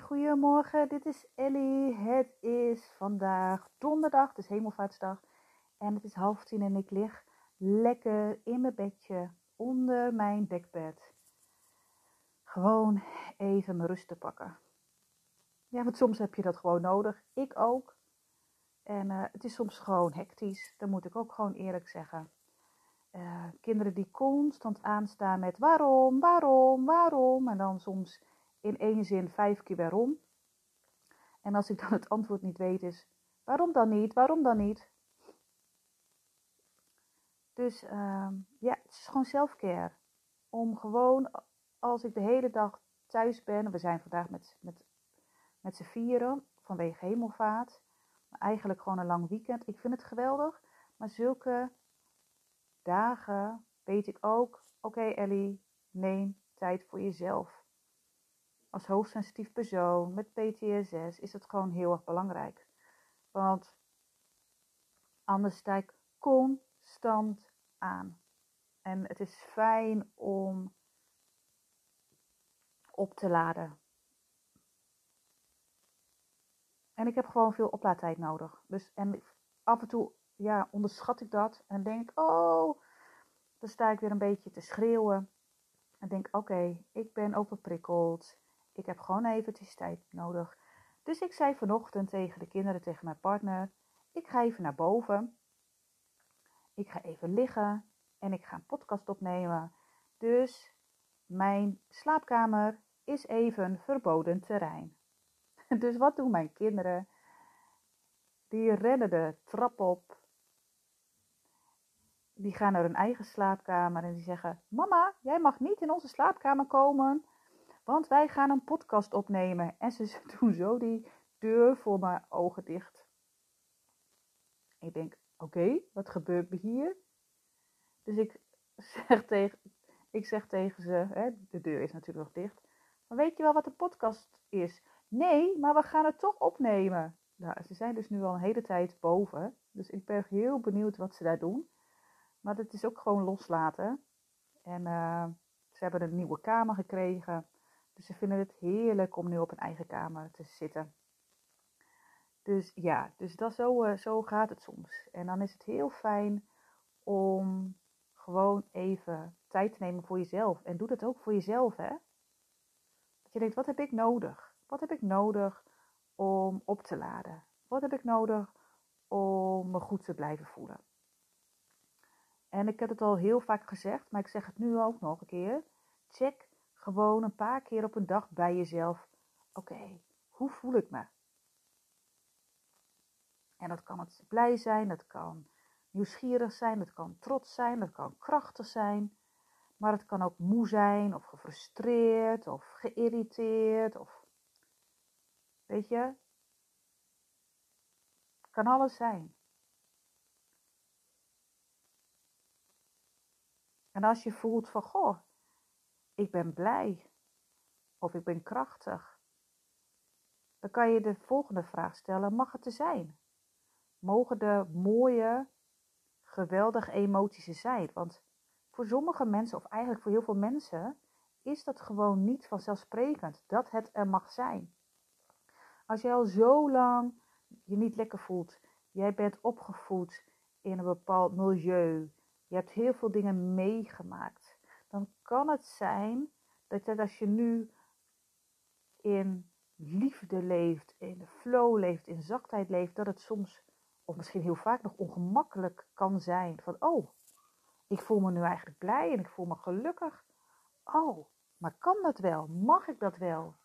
Goedemorgen. Dit is Ellie. Het is vandaag donderdag, het is hemelvaartsdag. En het is half tien en ik lig lekker in mijn bedje onder mijn dekbed. Gewoon even mijn rust te pakken. Ja, want soms heb je dat gewoon nodig. Ik ook. En uh, het is soms gewoon hectisch. Dat moet ik ook gewoon eerlijk zeggen. Uh, kinderen die constant aanstaan met waarom, waarom, waarom. En dan soms in één zin vijf keer waarom. En als ik dan het antwoord niet weet, is waarom dan niet, waarom dan niet. Dus uh, ja, het is gewoon selfcare. Om gewoon, als ik de hele dag thuis ben, we zijn vandaag met, met, met z'n vieren vanwege hemelvaart. Maar eigenlijk gewoon een lang weekend. Ik vind het geweldig. Maar zulke dagen weet ik ook, oké Ellie, neem tijd voor jezelf als hoogsensitief persoon met PTSS is het gewoon heel erg belangrijk. Want anders sta ik constant aan. En het is fijn om op te laden. En ik heb gewoon veel oplaadtijd nodig. Dus, en af en toe ja, onderschat ik dat en denk, oh, dan sta ik weer een beetje te schreeuwen. En denk, oké, ik ben overprikkeld. Ik heb gewoon eventjes tijd nodig. Dus ik zei vanochtend tegen de kinderen, tegen mijn partner: Ik ga even naar boven. Ik ga even liggen en ik ga een podcast opnemen. Dus mijn slaapkamer is even verboden terrein. Dus wat doen mijn kinderen? Die rennen de trap op. Die gaan naar hun eigen slaapkamer en die zeggen: Mama, jij mag niet in onze slaapkamer komen, want wij gaan een podcast opnemen. En ze doen zo die deur voor mijn ogen dicht. Ik denk, oké, wat gebeurt er hier? Dus ik zeg tegen, ik zeg tegen ze, hè, de deur is natuurlijk nog dicht. Maar weet je wel wat een podcast is? Nee, maar we gaan het toch opnemen. Nou, ze zijn dus nu al een hele tijd boven. Dus ik ben heel benieuwd wat ze daar doen. Maar het is ook gewoon loslaten. En uh, ze hebben een nieuwe kamer gekregen. Dus ze vinden het heerlijk om nu op een eigen kamer te zitten. Dus ja, dus dat zo, uh, zo gaat het soms. En dan is het heel fijn om gewoon even tijd te nemen voor jezelf. En doe dat ook voor jezelf, hè. Dat je denkt, wat heb ik nodig? Wat heb ik nodig om op te laden? Wat heb ik nodig om me goed te blijven voelen? En ik heb het al heel vaak gezegd, maar ik zeg het nu ook nog een keer. Check gewoon een paar keer op een dag bij jezelf. Oké, hoe voel ik me? En dat kan het blij zijn, dat kan nieuwsgierig zijn, dat kan trots zijn, dat kan krachtig zijn. Maar het kan ook moe zijn, of gefrustreerd, of geïrriteerd, of weet je, het kan alles zijn. En als je voelt van, goh, ik ben blij of ik ben krachtig. Dan kan je de volgende vraag stellen: mag het er zijn? Mogen de mooie, geweldige emoties er zijn? Want voor sommige mensen, of eigenlijk voor heel veel mensen, is dat gewoon niet vanzelfsprekend dat het er mag zijn. Als jij al zo lang je niet lekker voelt, jij bent opgevoed in een bepaald milieu, je hebt heel veel dingen meegemaakt dan kan het zijn dat, als je nu in liefde leeft, in flow leeft, in zachtheid leeft, dat het soms, of misschien heel vaak nog ongemakkelijk kan zijn. Van, oh, ik voel me nu eigenlijk blij en ik voel me gelukkig. Oh, maar kan dat wel? Mag ik dat wel?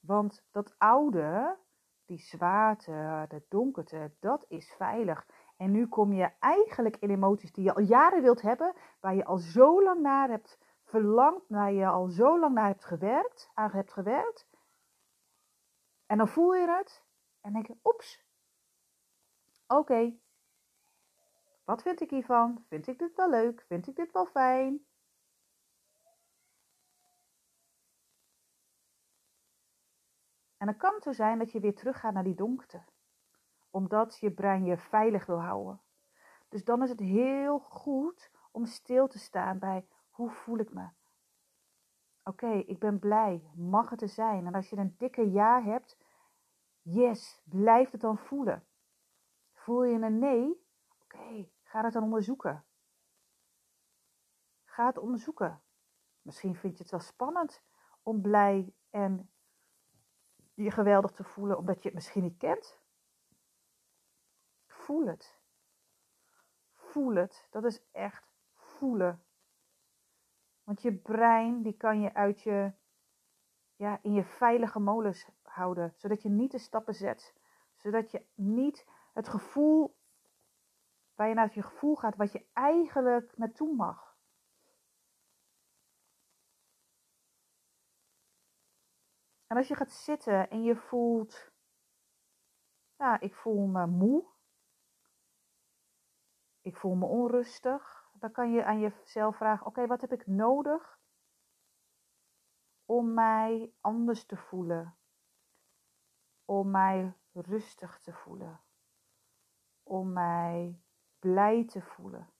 Want dat oude, die zwaarte, de donkerte, dat is veilig. En nu kom je eigenlijk in emoties die je al jaren wilt hebben, waar je al zo lang naar hebt verlangd, waar je al zo lang naar hebt gewerkt, aan hebt gewerkt. En dan voel je het en denk je, oeps, oké, wat vind ik hiervan? Vind ik dit wel leuk? Vind ik dit wel fijn? En dan kan het zo zijn dat je weer teruggaat naar die donkte omdat je brein je veilig wil houden. Dus dan is het heel goed om stil te staan bij hoe voel ik me? Oké, ik ben blij. Mag het er zijn? En als je een dikke ja hebt, yes, blijf het dan voelen. Voel je een nee? Oké, ga het dan onderzoeken. Ga het onderzoeken. Misschien vind je het wel spannend om blij en je geweldig te voelen, omdat je het misschien niet kent. Voel het. Voel het. Dat is echt voelen. Want je brein, die kan je uit je, ja, in je veilige molens houden. Zodat je niet de stappen zet. Zodat je niet het gevoel, waar je naar je gevoel gaat, wat je eigenlijk naartoe mag. En als je gaat zitten en je voelt, ja, ik voel me moe. Ik voel me onrustig. Dan kan je aan jezelf vragen, oké, wat heb ik nodig om mij anders te voelen? Om mij rustig te voelen? Om mij blij te voelen?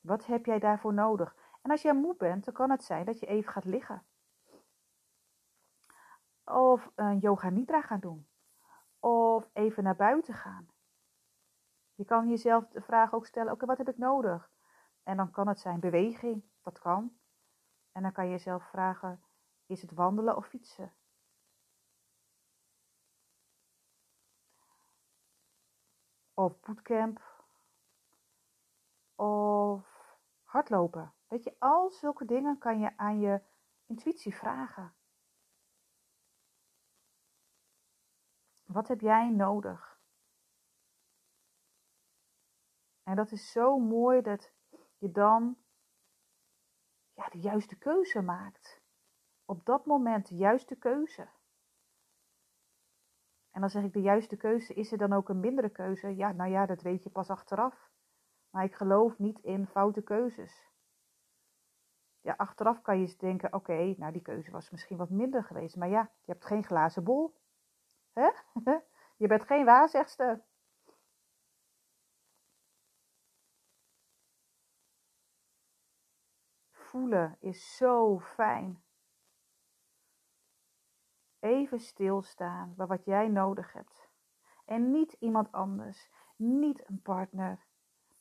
Wat heb jij daarvoor nodig? En als jij moe bent, dan kan het zijn dat je even gaat liggen. Of een yoga nidra gaan doen. Of even naar buiten gaan. Je kan jezelf de vraag ook stellen, oké, wat heb ik nodig? En dan kan het zijn beweging, dat kan. En dan kan je jezelf vragen, is het wandelen of fietsen? Of bootcamp. Of hardlopen. Weet je, al zulke dingen kan je aan je intuïtie vragen. Wat heb jij nodig? En dat is zo mooi dat je dan ja, de juiste keuze maakt. Op dat moment de juiste keuze. En dan zeg ik de juiste keuze, is er dan ook een mindere keuze? Ja, nou ja, dat weet je pas achteraf. Maar ik geloof niet in foute keuzes. Ja, achteraf kan je denken, oké, nou die keuze was misschien wat minder geweest. Maar ja, je hebt geen glazen bol. Hè? Je bent geen waarzegster. Voelen is zo fijn. Even stilstaan bij wat jij nodig hebt. En niet iemand anders, niet een partner,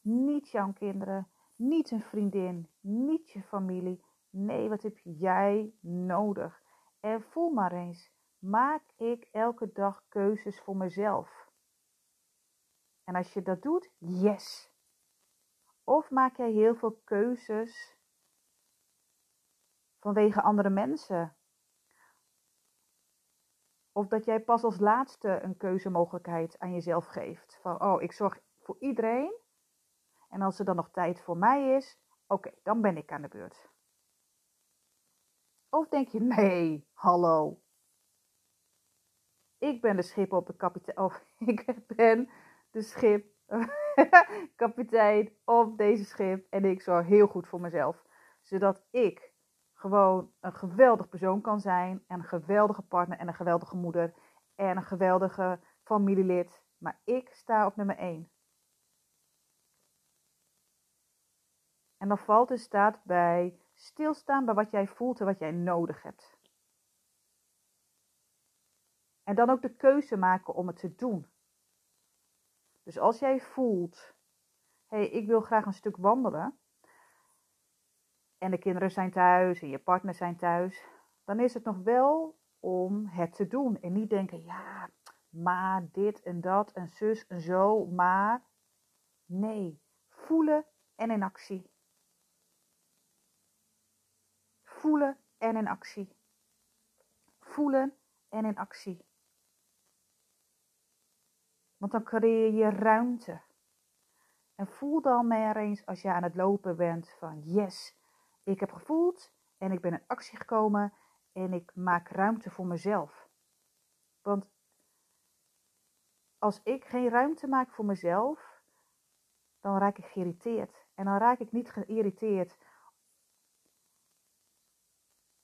niet jouw kinderen, niet een vriendin, niet je familie. Nee, wat heb jij nodig? En voel maar eens maak ik elke dag keuzes voor mezelf? En als je dat doet, yes. Of maak jij heel veel keuzes vanwege andere mensen? Of dat jij pas als laatste een keuzemogelijkheid aan jezelf geeft. Van, oh, ik zorg voor iedereen. En als er dan nog tijd voor mij is, oké, dan ben ik aan de beurt. Of denk je, nee, hallo, ik ben de schip op de kapitein. Of ik ben de schip. kapitein op deze schip. En ik zorg heel goed voor mezelf. Zodat ik gewoon een geweldig persoon kan zijn. En een geweldige partner. En een geweldige moeder. En een geweldige familielid. Maar ik sta op nummer 1. En dan valt de staat bij stilstaan bij wat jij voelt en wat jij nodig hebt. En dan ook de keuze maken om het te doen. Dus als jij voelt, hé, hey, ik wil graag een stuk wandelen. En de kinderen zijn thuis en je partner zijn thuis. Dan is het nog wel om het te doen. En niet denken, ja, maar dit en dat en zus en zo, maar. Nee, voelen en in actie. Voelen en in actie. Voelen en in actie. Want dan creëer je ruimte. En voel dan maar eens als je aan het lopen bent van yes, ik heb gevoeld en ik ben in actie gekomen en ik maak ruimte voor mezelf. Want als ik geen ruimte maak voor mezelf, dan raak ik geïrriteerd. En dan raak ik niet geïrriteerd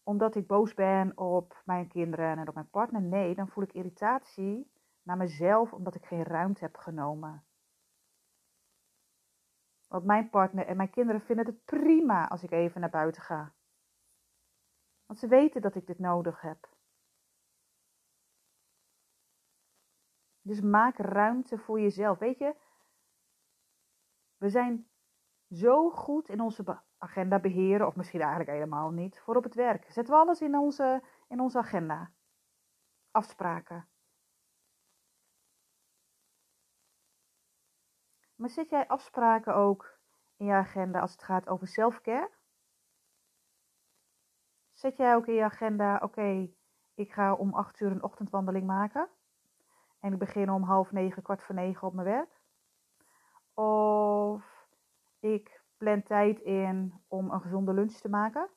omdat ik boos ben op mijn kinderen en op mijn partner. Nee, dan voel ik irritatie naar mezelf omdat ik geen ruimte heb genomen. Want mijn partner en mijn kinderen vinden het prima als ik even naar buiten ga. Want ze weten dat ik dit nodig heb. Dus maak ruimte voor jezelf. Weet je, we zijn zo goed in onze agenda beheren, of misschien eigenlijk helemaal niet, voor op het werk. Zetten we alles in onze, in onze agenda. Afspraken. Maar zet jij afspraken ook in je agenda als het gaat over selfcare? Zet jij ook in je agenda, oké, ik ga om acht uur een ochtendwandeling maken. En ik begin om half negen, kwart voor negen op mijn werk. Of ik plan tijd in om een gezonde lunch te maken.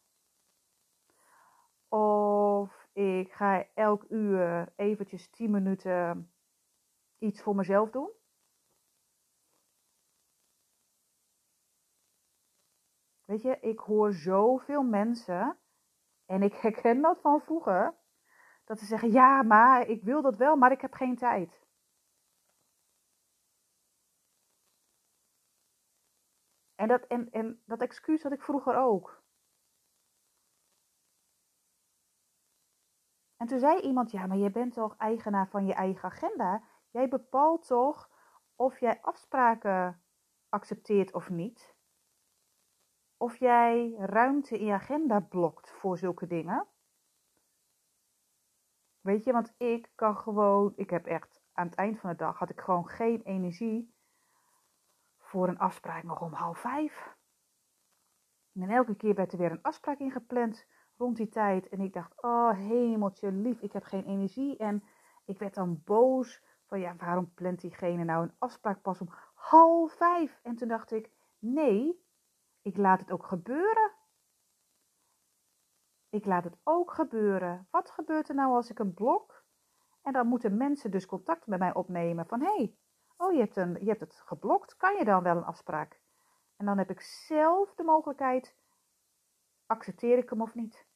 Of ik ga elk uur eventjes 10 minuten iets voor mezelf doen. Weet je, ik hoor zoveel mensen, en ik herken dat van vroeger, dat ze zeggen: Ja, maar ik wil dat wel, maar ik heb geen tijd. En dat, en, en dat excuus had ik vroeger ook. En toen zei iemand: Ja, maar je bent toch eigenaar van je eigen agenda? Jij bepaalt toch of jij afspraken accepteert of niet? Of jij ruimte in je agenda blokt voor zulke dingen? Weet je, want ik kan gewoon, ik heb echt aan het eind van de dag had ik gewoon geen energie voor een afspraak nog om half vijf. En elke keer werd er weer een afspraak ingepland rond die tijd. En ik dacht, oh hemeltje lief, ik heb geen energie. En ik werd dan boos van, ja, waarom plant diegene nou een afspraak pas om half vijf? En toen dacht ik, nee, ik laat het ook gebeuren. Ik laat het ook gebeuren. Wat gebeurt er nou als ik een blok? En dan moeten mensen dus contact met mij opnemen van hé, hey, oh je hebt, een, je hebt het geblokt, kan je dan wel een afspraak? En dan heb ik zelf de mogelijkheid, accepteer ik hem of niet?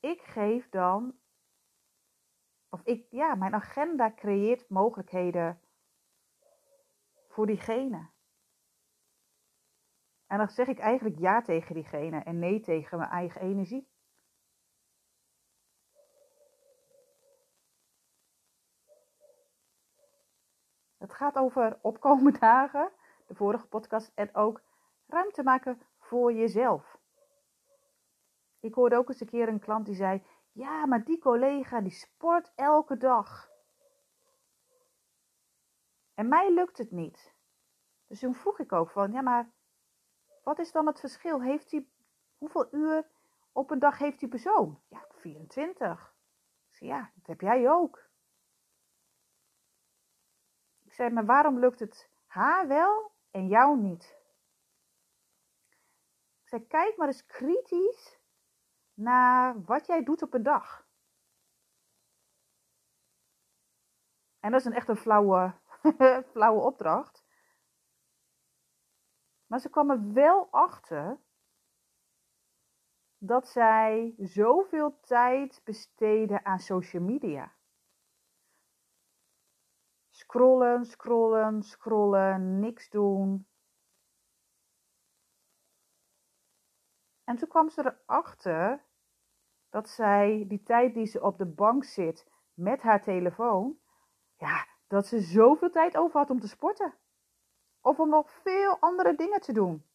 Ik geef dan, of ik, ja, mijn agenda creëert mogelijkheden voor diegene. En dan zeg ik eigenlijk ja tegen diegene en nee tegen mijn eigen energie. Het gaat over opkomende dagen, de vorige podcast, en ook ruimte maken voor jezelf. Ik hoorde ook eens een keer een klant die zei: Ja, maar die collega die sport elke dag. En mij lukt het niet. Dus toen vroeg ik ook van: Ja, maar wat is dan het verschil? Heeft hij, hoeveel uur op een dag heeft die persoon? Ja, 24. Ik zei, ja, dat heb jij ook. Ik zei, maar waarom lukt het haar wel en jou niet? Ik zei, kijk maar eens kritisch naar wat jij doet op een dag. En dat is een echt een flauwe, flauwe opdracht. Maar ze kwam er wel achter dat zij zoveel tijd besteden aan social media. Scrollen, scrollen, scrollen, niks doen. En toen kwam ze erachter dat zij die tijd die ze op de bank zit met haar telefoon, ja, dat ze zoveel tijd over had om te sporten. Of om nog veel andere dingen te doen.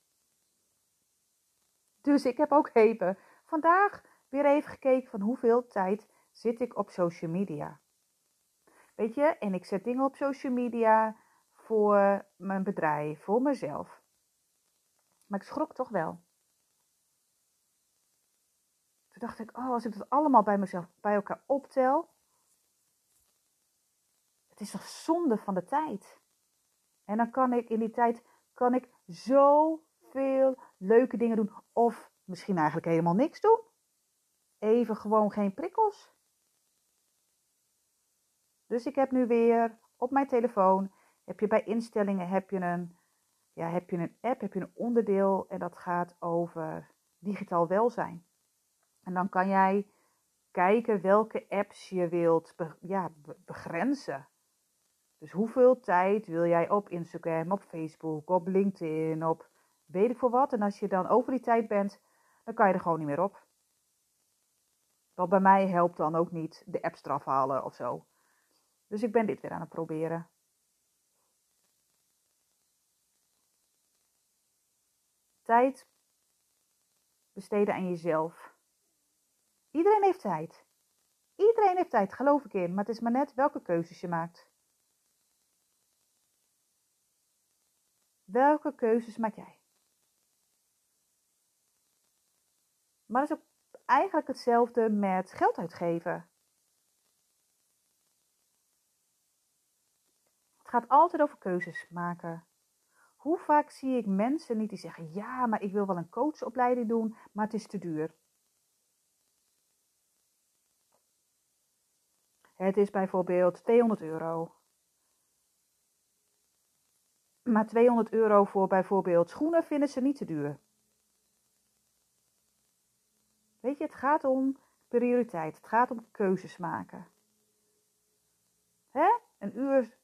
Dus ik heb ook even vandaag weer even gekeken van hoeveel tijd zit ik op social media. Weet je, en ik zet dingen op social media voor mijn bedrijf, voor mezelf. Maar ik schrok toch wel. Toen dacht ik, oh, als ik dat allemaal bij mezelf bij elkaar optel, het is toch zonde van de tijd. En dan kan ik in die tijd kan ik zoveel leuke dingen doen. Of misschien eigenlijk helemaal niks doen. Even gewoon geen prikkels. Dus ik heb nu weer op mijn telefoon, heb je bij instellingen heb je een, ja, heb je een app, heb je een onderdeel en dat gaat over digitaal welzijn. En dan kan jij kijken welke apps je wilt ja, begrenzen. Dus hoeveel tijd wil jij op Instagram, op Facebook, op LinkedIn, op weet ik voor wat. En als je dan over die tijd bent, dan kan je er gewoon niet meer op. Wat bij mij helpt dan ook niet de apps eraf halen of zo. Dus ik ben dit weer aan het proberen. Tijd besteden aan jezelf. Iedereen heeft tijd. Iedereen heeft tijd, geloof ik in. Maar het is maar net welke keuzes je maakt. Welke keuzes maak jij? Maar het is ook eigenlijk hetzelfde met geld uitgeven. Het gaat altijd over keuzes maken. Hoe vaak zie ik mensen niet die zeggen: Ja, maar ik wil wel een coachopleiding doen, maar het is te duur. Het is bijvoorbeeld 200 euro. Maar 200 euro voor bijvoorbeeld schoenen vinden ze niet te duur. Weet je, het gaat om prioriteit. Het gaat om keuzes maken. Hè? Een uur,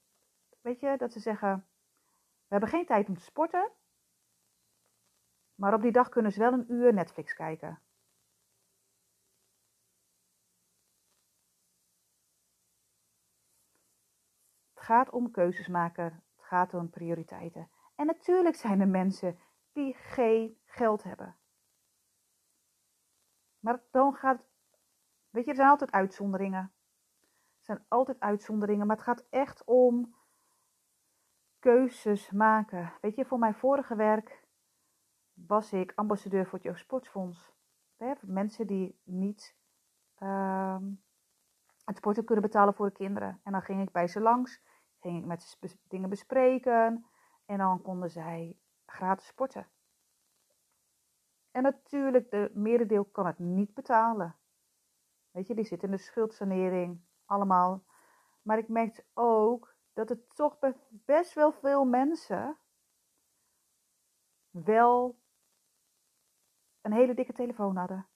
weet je, dat ze zeggen, we hebben geen tijd om te sporten. Maar op die dag kunnen ze wel een uur Netflix kijken. Het gaat om keuzes maken. Gaat om prioriteiten. En natuurlijk zijn er mensen die geen geld hebben. Maar dan gaat. Weet je, er zijn altijd uitzonderingen. Er zijn altijd uitzonderingen, maar het gaat echt om keuzes maken. Weet je, voor mijn vorige werk was ik ambassadeur voor het Jeugd Sportfonds. Mensen die niet uh, het sporten kunnen betalen voor de kinderen. En dan ging ik bij ze langs, ging met dingen bespreken. En dan konden zij gratis sporten. En natuurlijk, de merendeel kan het niet betalen. Weet je, die zit in de schuldsanering, allemaal. Maar ik merkte ook dat het toch best wel veel mensen wel een hele dikke telefoon hadden.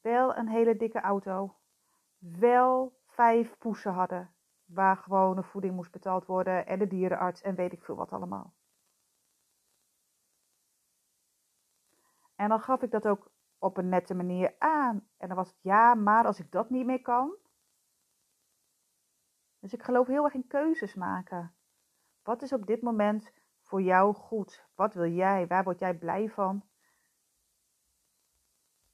Wel een hele dikke auto. Wel vijf poesen hadden. Waar gewone voeding moest betaald worden. En de dierenarts en weet ik veel wat allemaal. En dan gaf ik dat ook op een nette manier aan. En dan was het ja, maar als ik dat niet meer kan. Dus ik geloof heel erg in keuzes maken. Wat is op dit moment voor jou goed? Wat wil jij? Waar word jij blij van?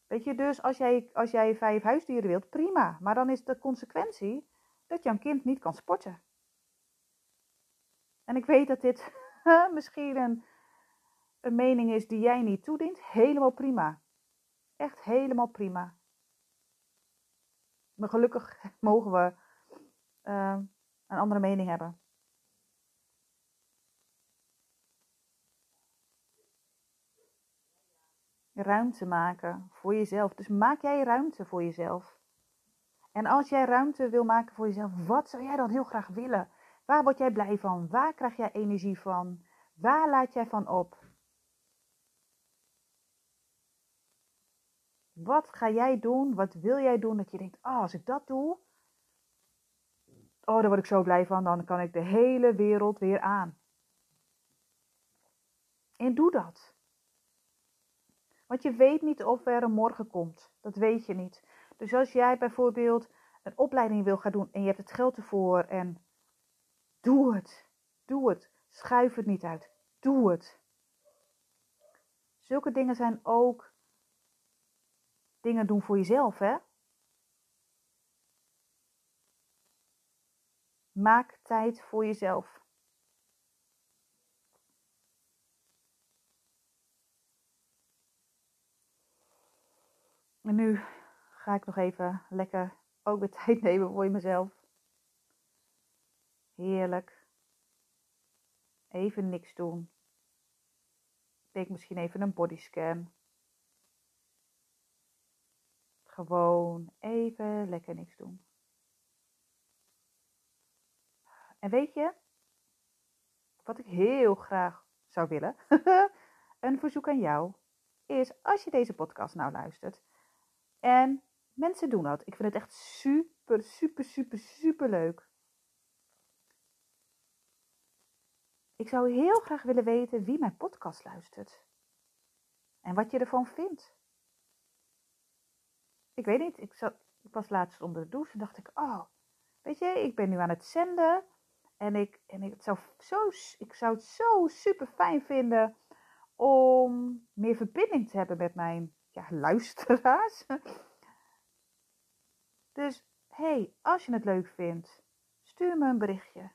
Weet je, dus als jij, als jij vijf huisdieren wilt, prima. Maar dan is de consequentie dat jouw kind niet kan sporten. En ik weet dat dit misschien een een mening is die jij niet toedient, helemaal prima. Echt helemaal prima. Maar gelukkig mogen we uh, een andere mening hebben. Ruimte maken voor jezelf. Dus maak jij ruimte voor jezelf. En als jij ruimte wil maken voor jezelf, wat zou jij dan heel graag willen? Waar word jij blij van? Waar krijg jij energie van? Waar laat jij van op? Wat ga jij doen? Wat wil jij doen dat je denkt, oh, als ik dat doe, oh, daar word ik zo blij van, dan kan ik de hele wereld weer aan. En doe dat. Want je weet niet of er een morgen komt. Dat weet je niet. Dus als jij bijvoorbeeld een opleiding wil gaan doen en je hebt het geld ervoor en doe het. Doe het. Schuif het niet uit. Doe het. Zulke dingen zijn ook dingen doen voor jezelf, hè? Maak tijd voor jezelf. En nu ga ik nog even lekker ook de tijd nemen voor mezelf. Heerlijk. Even niks doen. Denk misschien even een bodyscan. Gewoon even lekker niks doen. En weet je, wat ik heel graag zou willen, een verzoek aan jou, is als je deze podcast nou luistert. En mensen doen dat. Ik vind het echt super, super, super, super leuk. Ik zou heel graag willen weten wie mijn podcast luistert. En wat je ervan vindt. Ik weet niet, ik, zat, was laatst onder de douche en dacht ik, oh, weet je, ik ben nu aan het zenden. En ik, en ik, zou, zo, ik zou het zo super fijn vinden om meer verbinding te hebben met mijn ja, luisteraars. Dus hey, als je het leuk vindt, stuur me een berichtje.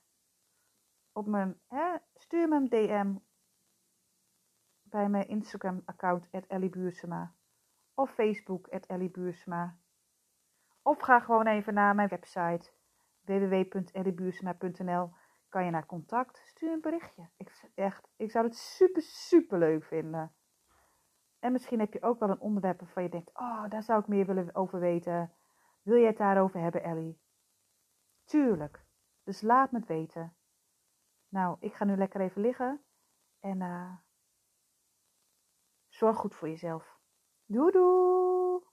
Op mijn, hè, stuur me een DM bij mijn Instagram-account, Buursema. Of Facebook, Buursema. Of ga gewoon even naar mijn website, www.elliebuursema.nl. Kan je naar contact, stuur een berichtje. Ik, echt, ik zou het super, super leuk vinden. En misschien heb je ook wel een onderwerp waarvan je denkt, oh, daar zou ik meer willen over weten. Wil je het daarover hebben, Ellie? Tuurlijk. Dus laat me het weten. Nou, ik ga nu lekker even liggen. En uh, zorg goed voor jezelf. Doei doei!